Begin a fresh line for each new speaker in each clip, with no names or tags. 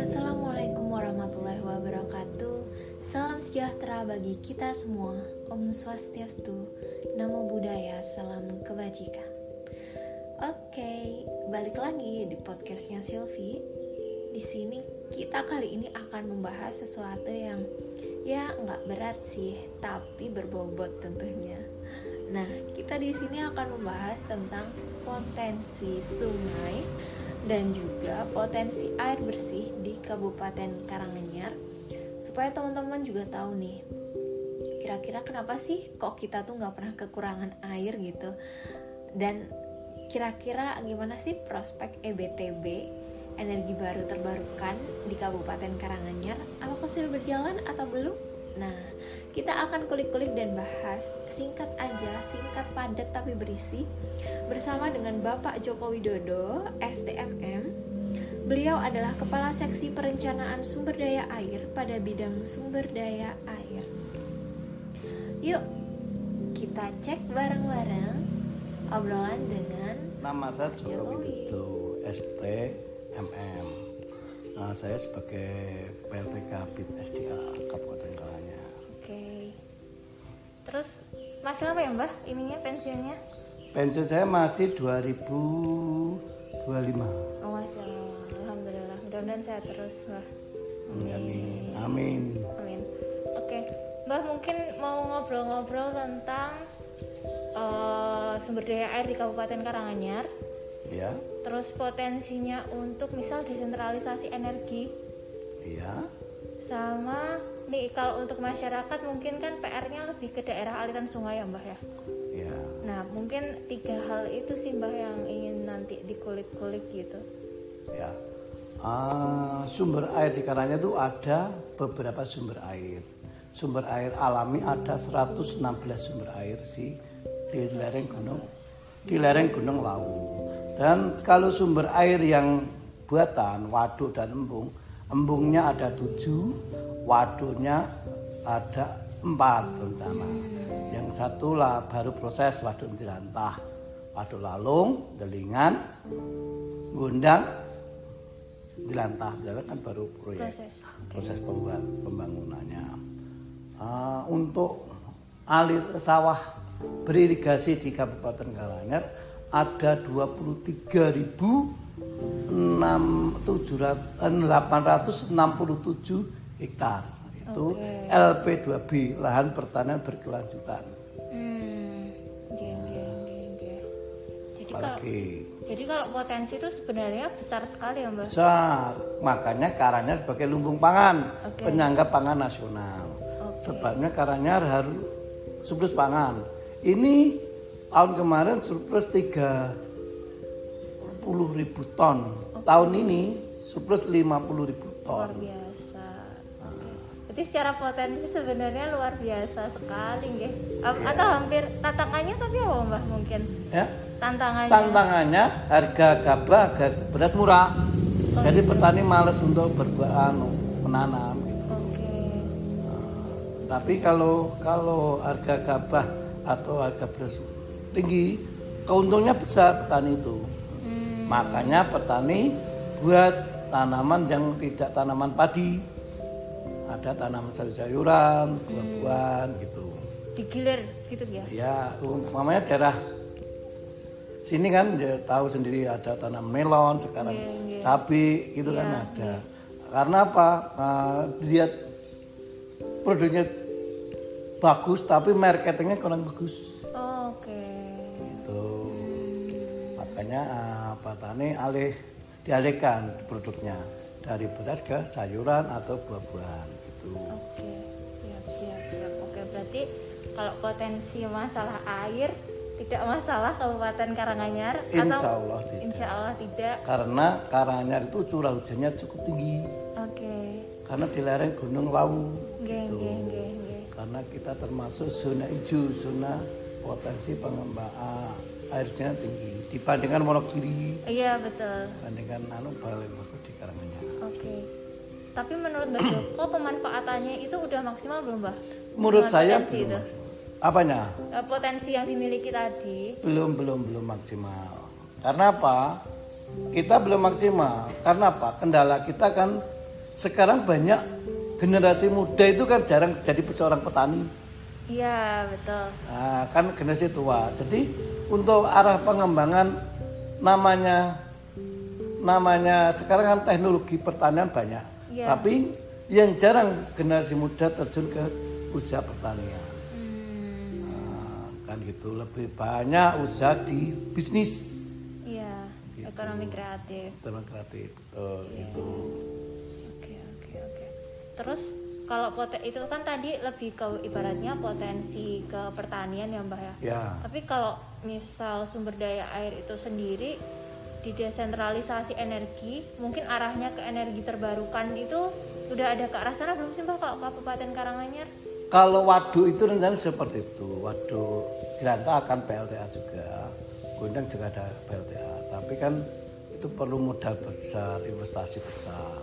Assalamualaikum warahmatullahi wabarakatuh. Salam sejahtera bagi kita semua. Om Swastiastu Namo Buddhaya Salam Kebajikan. Oke, balik lagi di podcastnya Silvi Di sini kita kali ini akan membahas sesuatu yang Ya nggak berat sih, tapi berbobot tentunya. Nah, kita di sini akan membahas tentang potensi sungai dan juga potensi air bersih di Kabupaten Karanganyar. Supaya teman-teman juga tahu nih kira-kira kenapa sih kok kita tuh nggak pernah kekurangan air gitu? Dan kira-kira gimana sih prospek EBTB energi baru terbarukan di Kabupaten Karanganyar? Apakah sudah berjalan atau belum? Nah, kita akan kulik-kulik dan bahas singkat aja, singkat padat tapi berisi bersama dengan Bapak Joko Widodo, STMM. Beliau adalah Kepala Seksi Perencanaan Sumber Daya Air pada bidang sumber daya air. Yuk, kita cek bareng-bareng obrolan dengan
Nama saya Joko Widodo, STMM. Nah, saya sebagai PLT Kabit SDA Kabupaten.
Terus masih apa ya Mbah? Ininya pensiunnya?
Pensiun saya masih 2025.
Oh masih. Alhamdulillah. Mudah-mudahan sehat terus Mbah.
Amin. Amin.
Amin. Oke, Mbah mungkin mau ngobrol-ngobrol tentang eh, sumber daya air di Kabupaten Karanganyar.
Ya,
Terus potensinya untuk misal desentralisasi energi
iya.
sama nih kalau untuk masyarakat mungkin kan PR-nya lebih ke daerah aliran sungai ya Mbah ya.
Ya.
Nah mungkin tiga hal itu sih Mbah yang ingin nanti dikulik-kulik gitu.
Ya. Ah, sumber air di Karanganyar itu ada beberapa sumber air. Sumber air alami ada 116 sumber air sih di lereng gunung di lereng Gunung Lawu. Dan kalau sumber air yang buatan waduk dan embung, embungnya ada tujuh, waduknya ada empat rencana. Yang satu lah baru proses waduk Jelantah, waduk Lalung, Delingan, Gundang, Jelantah. Jelantah kan baru proyek
Proses.
proses pembangunannya. Ah, untuk alir sawah beririgasi di Kabupaten Karanganyar ada 23.867 hektar. Itu
Oke.
LP2B, lahan pertanian berkelanjutan.
Hmm, oke. Jadi kalau jadi kalau potensi itu sebenarnya besar sekali ya Mbak.
besar, makanya Karanganyar sebagai lumbung pangan,
Oke.
penyangga pangan nasional. Sebabnya Karanganyar harus surplus pangan. Ini tahun kemarin surplus 30 ribu ton. Tahun ini surplus 50 ribu
Luar
ton.
biasa. Berarti secara potensi sebenarnya luar biasa sekali nggih. Atau hampir tantangannya tapi apa Mbak mungkin?
Ya.
Tantangannya.
Tantangannya harga gabah, harga beras murah. Jadi petani males untuk berbuat anu, menanam gitu.
Oke.
Tapi kalau kalau harga gabah atau harga beras tinggi, keuntungnya besar petani itu.
Hmm,
Makanya petani buat tanaman yang tidak tanaman padi. Ada tanaman sayur-sayuran, buah-buahan gitu.
digilir gitu ya.
Ya, umpamanya daerah sini kan ya, tahu sendiri ada tanam melon sekarang
Iya, iya.
cabai gitu kan ada. Karena apa? Eh, lihat produknya bagus tapi marketingnya kurang bagus.
Oke.
Gitu. Makanya eh, petani alih dialihkan produknya dari beras ke sayuran atau buah-buahan gitu.
Oke, siap, siap, siap. Oke, berarti kalau potensi masalah air tidak masalah Kabupaten Karanganyar
Insya Allah tidak.
Insya Allah tidak.
Karena Karanganyar itu curah hujannya cukup tinggi.
Oke,
Karena di lereng Gunung Lawu.
nggih,
gitu.
nggih, nggih.
Karena kita termasuk zona hijau, zona potensi pengembangan airnya tinggi dibandingkan Wonogiri,
Iya betul.
dibandingkan anu paling bagus di Karanganyar.
Oke. Tapi menurut Mbak Joko pemanfaatannya itu udah maksimal belum, Mbak?
Menurut
Dengan
saya belum
itu.
maksimal. Apanya?
Eh, Potensi yang dimiliki tadi.
Belum belum belum maksimal. Karena apa? kita belum maksimal. Karena apa? Kendala kita kan sekarang banyak generasi muda itu kan jarang jadi seorang petani.
Iya betul.
Nah, kan generasi tua. Jadi untuk arah pengembangan namanya namanya sekarang kan teknologi pertanian banyak.
Iya.
Tapi yang jarang generasi muda terjun ke usaha pertanian.
Hmm,
Nah, kan gitu lebih banyak usaha di bisnis
iya. Ekonomi kreatif.
teman kreatif betul gitu.
Oke oke oke. Terus kalau poten itu kan tadi lebih ke ibaratnya potensi ke pertanian ya mbak ya.
Ya.
Tapi kalau misal sumber daya air itu sendiri di desentralisasi energi, mungkin arahnya ke energi terbarukan itu udah ada ke arah sana belum sih mbak kalau Kabupaten Karanganyar?
Kalau waduk itu rencana seperti itu. Waduk Jelanta akan PLTA juga. Gondang juga ada PLTA. Tapi kan itu perlu modal besar, investasi besar.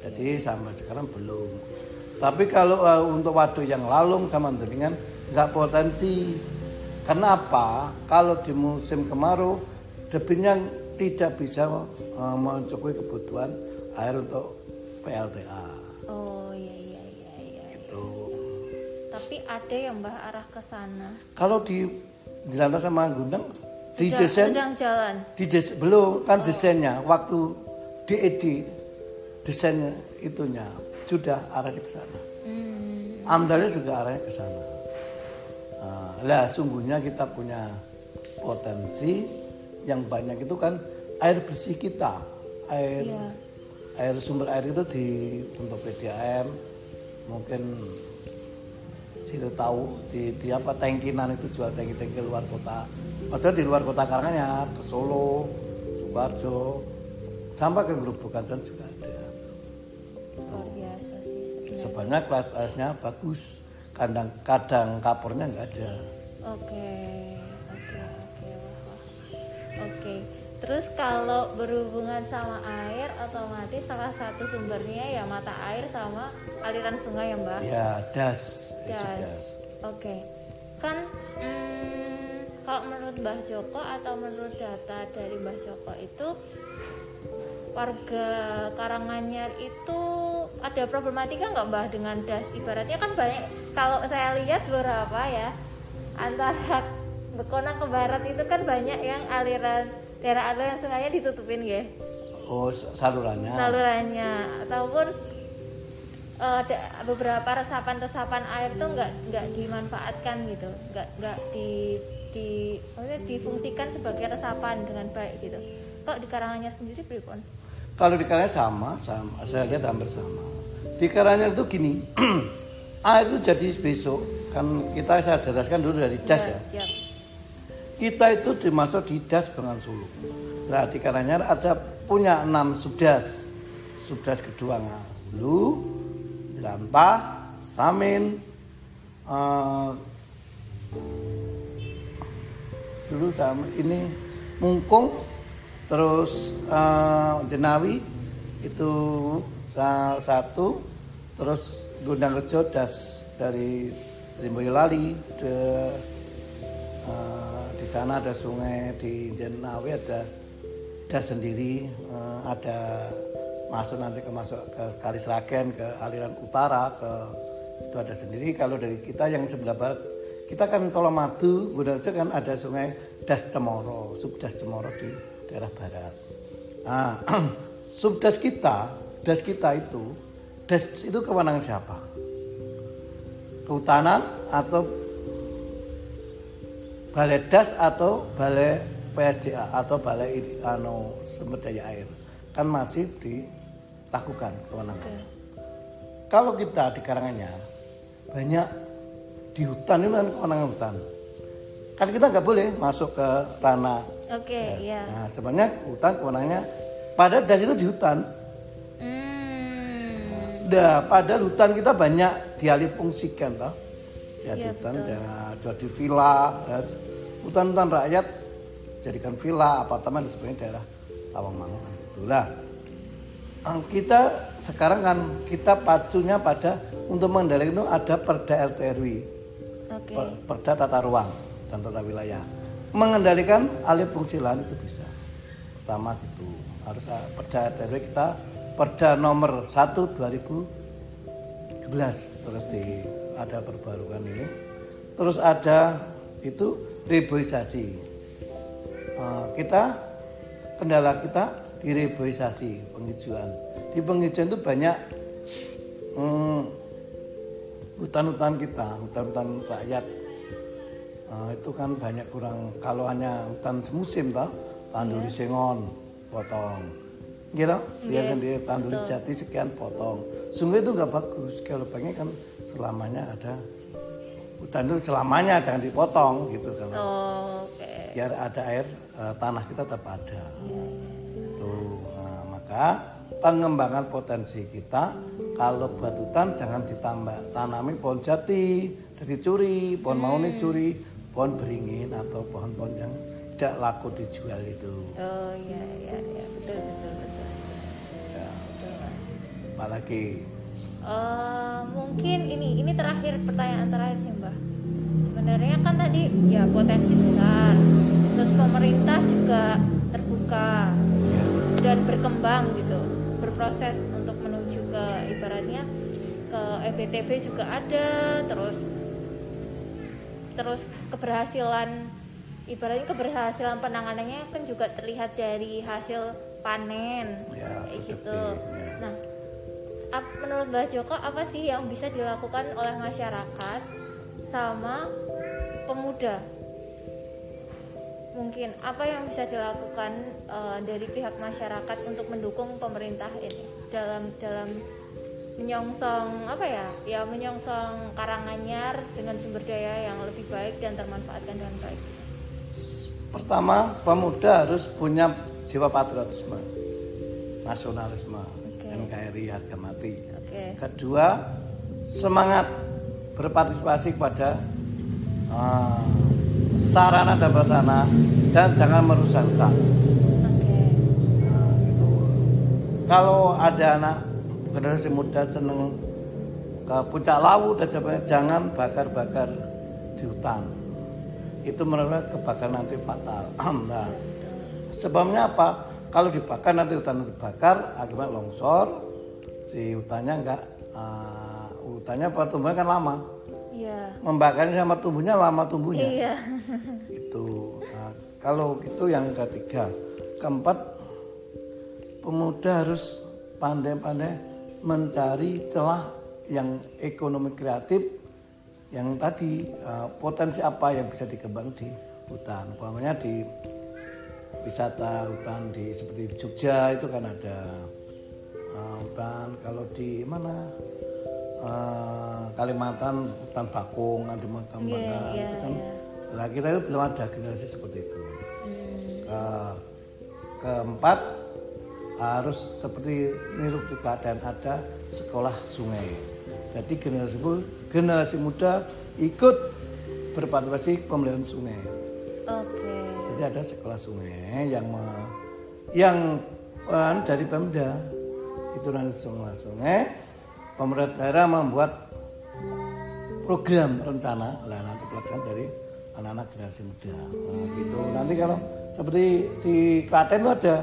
Jadi sampai sekarang belum. Tapi kalau eh, untuk waduk yang lalung sama dengan nggak potensi. Karena apa? Kalau di musim kemarau debitnya tidak bisa eh, mencukupi kebutuhan air untuk PLTA.
Oh iya iya iya iya.
Itu.
Tapi ada yang mbak arah ke sana.
Kalau di Jelanta sama Gondang di desain
sedang jalan.
di des, belum kan desainnya waktu DED desainnya itunya sudah arahnya ke sana.
Hmm.
Amdalnya juga arahnya ke sana. Nah, lah sungguhnya kita punya potensi yang banyak itu kan air bersih kita, air
Iya.
air sumber air itu di untuk PDAM mungkin situ tahu di, di apa tangkinan itu jual tangki-tangki luar kota. Maksudnya di luar kota Karanganyar ke Solo, Sukoharjo, sampai ke Gerobokan sana juga ada.
Luar biasa sih sebenarnya.
Airnya bagus, kadang kadang kapornya nggak ada.
Oke, wah. Oke. Terus kalau berhubungan sama air, otomatis salah satu sumbernya ya mata air sama aliran sungai ya Mbak.
Ya das,
Das.
das.
Oke. Kan hmm, kalau menurut Mbah Joko atau menurut data dari Mbah Joko itu warga Karanganyar itu ada problematika nggak Mbah dengan das? Ibaratnya kan banyak kalau saya lihat beberapa ya antara Bekona ke barat itu kan banyak yang aliran daerah aliran sungainya ditutupin ya
Oh salurannya.
salurannya ataupun ada beberapa resapan-resapan air tuh nggak nggak dimanfaatkan gitu nggak nggak di di maksudnya difungsikan sebagai resapan dengan baik gitu kok di Karanganyar sendiri pripun
Kalau di Karanganyar sama, sama. Saya lihat hampir sama. Di Karanganyar itu gini, air itu jadi besok kan kita saya jelaskan dulu dari das ya.
siap
Kita itu dimasuk di das Bengan Solo. Nah di Karanganyar ada punya enam subdas. Subdas kedua Hulu, Jelantah, Samin, eh, dulu sama ini Mungkung, terus eh, Jenawi itu sa- satu, terus Gundang Rejo das dari Boyolali, de- eh, di sana ada sungai di Jenawi ada das sendiri, eh, ada masuk nanti ke masuk ke Kali Sragen ke aliran utara ke itu ada sendiri. Kalau dari kita yang sebelah barat kita kan Colomadu, Gunarjo kan ada sungai Das Cemoro, Subdas Cemoro di daerah barat. Nah, subdas kita, das kita itu, das itu kewenangan siapa? Kehutanan atau balai das atau balai PSDA atau balai anu sumber daya air kan masih dilakukan kewenangannya. Kalau kita di Karanganyar banyak di hutan itu kan kewenangan hutan. Kan kita nggak boleh masuk ke ranah
oke
das.
ya
Nah, sebenarnya hutan kewenangannya pada das itu di hutan.
hmm
Nah, padahal hutan kita banyak dialih fungsikan toh. Jadi
Iya,
hutan ya, jadi villa, ya, hutan-hutan rakyat jadikan villa, apartemen di sebenarnya daerah Tawangmangu kan gitu. Lah, eh, kita sekarang kan kita pacunya pada untuk mengendalikan itu ada Perda RT RW,
oke
Per- Perda Tata Ruang dan Tata Wilayah. Mengendalikan alih fungsi lahan itu bisa. pertama gitu harus uh, perda RW kita perda nomor 1 2011 terus di ada perbaruan ini terus ada itu reboisasi. Uh, kita kendala kita di reboisasi penghijauan. Di penghijauan itu banyak hmm, hutan-hutan kita hutan-hutan rakyat. Uh, itu kan banyak kurang kalau hanya hutan semusim toh tanduri yeah. sengon potong. Gitu dia sendiri tanduri Betul. jati sekian potong. Sungguh itu nggak bagus kalau pengen kan selamanya ada hutan itu selamanya jangan dipotong gitu kalau oh, okay. biar ada air uh, tanah kita tetap ada yeah. tuh nah, maka pengembangan potensi kita kalau buat hutan jangan ditambah tanami pohon jati jadi curi pohon hmm. mau nih curi pohon beringin atau pohon-pohon yang tidak laku dijual itu.
Oh iya iya iya betul betul betul.
Ya. Betul. Apalagi?
Uh, mungkin ini ini terakhir pertanyaan terakhir sih mbak. Sebenarnya kan tadi ya potensi besar, terus pemerintah juga terbuka dan berkembang gitu, berproses untuk menuju ke ibaratnya ke EBTB juga ada, terus terus keberhasilan ibaratnya keberhasilan penanganannya kan juga terlihat dari hasil panen
ya,
kayak gitu. Ya. Nah, menurut Mbak Joko apa sih yang bisa dilakukan oleh masyarakat sama pemuda? Mungkin apa yang bisa dilakukan uh, dari pihak masyarakat untuk mendukung pemerintah ini dalam dalam menyongsong apa ya ya menyongsong Karanganyar dengan sumber daya yang lebih baik dan termanfaatkan dengan baik.
Pertama, pemuda harus punya jiwa patriotisme, nasionalisme. NKRI harga mati. Okay. Kedua, semangat berpartisipasi kepada uh, sarana dan prasarana dan jangan merusak hutan. Okay. Nah, gitu. Kalau ada anak generasi muda seneng ke puncak lawu dan sebagainya jangan bakar-bakar di hutan itu mereka kebakaran nanti fatal nah sebabnya apa kalau dibakar nanti hutan dibakar akibat longsor si hutannya enggak uh, hutannya pertumbuhan kan lama iya. membakarnya sama tumbuhnya lama tumbuhnya iya. itu nah, kalau itu yang ketiga keempat pemuda harus pandai-pandai mencari celah yang ekonomi kreatif yang tadi uh, potensi apa yang bisa dikembang di hutan. Umpamanya di wisata hutan di seperti di Jogja itu kan ada uh, hutan. Kalau di mana uh, Kalimantan hutan bakung, ada kembangan yeah, yeah, itu kan. Yeah. Nah kita itu belum ada generasi seperti itu. Hmm. Uh, keempat harus seperti niru dan ada sekolah sungai. Jadi generasi generasi muda ikut berpartisipasi pemeliharaan sungai. Jadi ada sekolah sungai yang me, yang uh, dari Pemda itu nanti sekolah sungai. Pemerintah daerah membuat program rencana lah nanti pelaksanaan dari anak-anak generasi muda. Nah, gitu. Nanti kalau seperti di Klaten itu ada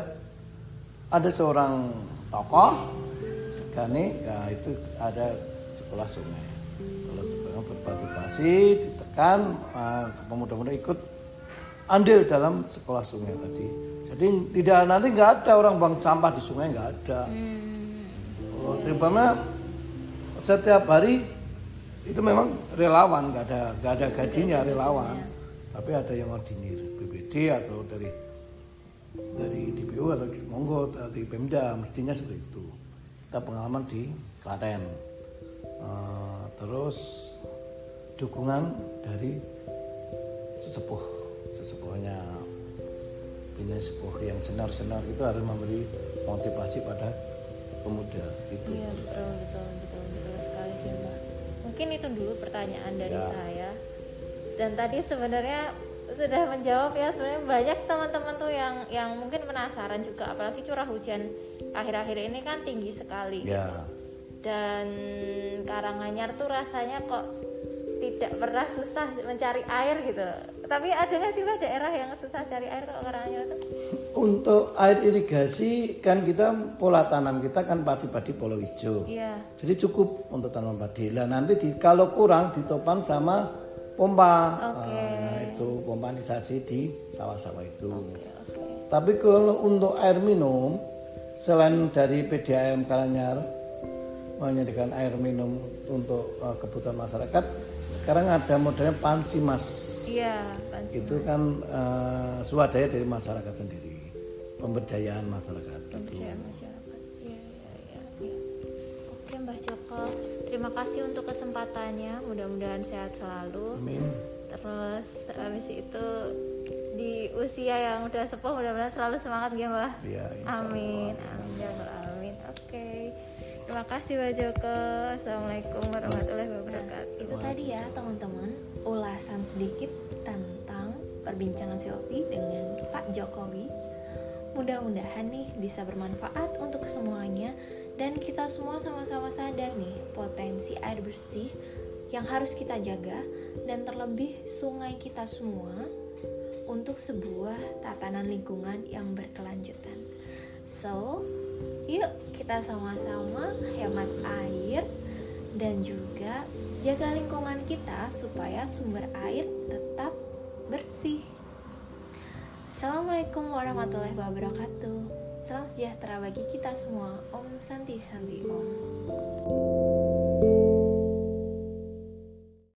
ada seorang tokoh Segani, ya itu ada sekolah sungai. Kalau sekolah berpartisipasi, ditekan, uh, pemuda-pemuda ikut andil dalam sekolah sungai tadi. Jadi tidak nanti nggak ada orang buang sampah di sungai nggak ada. Hmm. Oh, tiba setiap hari itu memang relawan nggak ada nggak ada gajinya relawan, tapi ada yang ordinir BPD atau dari dari DPU atau monggo dari Pemda mestinya seperti itu kita pengalaman di Klaten uh, terus dukungan dari sesepuh sesepuhnya punya sepuh yang senar-senar itu harus memberi motivasi pada pemuda itu
iya betul betul betul betul sekali sih mbak mungkin itu dulu pertanyaan dari ya. saya dan tadi sebenarnya sudah menjawab ya sebenarnya banyak teman-teman tuh yang yang mungkin penasaran juga apalagi curah hujan akhir-akhir ini kan tinggi sekali ya. gitu. dan Karanganyar tuh rasanya kok tidak pernah susah mencari air gitu tapi ada nggak sih mbak daerah yang susah cari air kalau Karanganyar tuh
untuk air irigasi kan kita pola tanam kita kan padi-padi polo hijau.
Iya.
Jadi cukup untuk tanaman padi. Lah nanti di, kalau kurang ditopan sama pompa.
Oke.
Ah, itu pompanisasi di sawah-sawah itu.
Oke, oke.
Tapi kalau untuk air minum selain dari PDAM Karanganyar menyediakan air minum untuk uh, kebutuhan masyarakat, sekarang ada modelnya Pansimas.
Iya, pansi.
Itu kan uh, swadaya dari masyarakat sendiri, pemberdayaan masyarakat.
Pemberdayaan masyarakat. Iya, iya, iya, iya. Oke, Mbah Joko. Terima kasih untuk kesempatannya. Mudah-mudahan sehat selalu.
Amin.
Terus habis itu di usia yang udah sepuh mudah-mudahan selalu semangat ya Mbah.
Ya, insya Allah.
Amin. Amin. ya Amin. Terima kasih Mbak Joko. Assalamualaikum warahmatullahi wabarakatuh. Itu tadi ya teman-teman ulasan sedikit tentang perbincangan Silvi dengan Pak Jokowi. Mudah-mudahan nih bisa bermanfaat untuk semuanya dan kita semua sama-sama sadar nih potensi air bersih yang harus kita jaga dan terlebih sungai kita semua untuk sebuah tatanan lingkungan yang berkelanjutan. So, yuk kita sama-sama hemat air dan juga jaga lingkungan kita supaya sumber air tetap bersih. Assalamualaikum warahmatullahi wabarakatuh. Salam sejahtera bagi kita semua. Om Santi Santi Om.